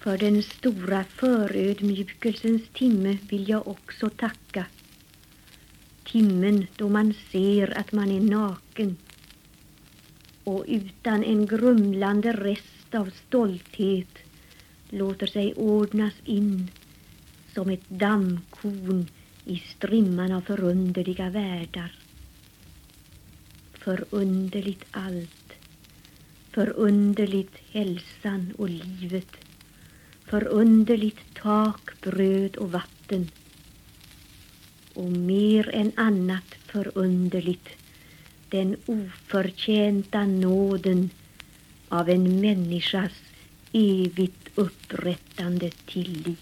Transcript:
För den stora förödmjukelsens timme vill jag också tacka. Timmen då man ser att man är naken och utan en grumlande rest av stolthet låter sig ordnas in som ett dammkorn i strimman av förunderliga världar. Förunderligt allt, förunderligt hälsan och livet, förunderligt tak, bröd och vatten och mer än annat förunderligt den oförtjänta nåden av en människas evigt upprättande tillit.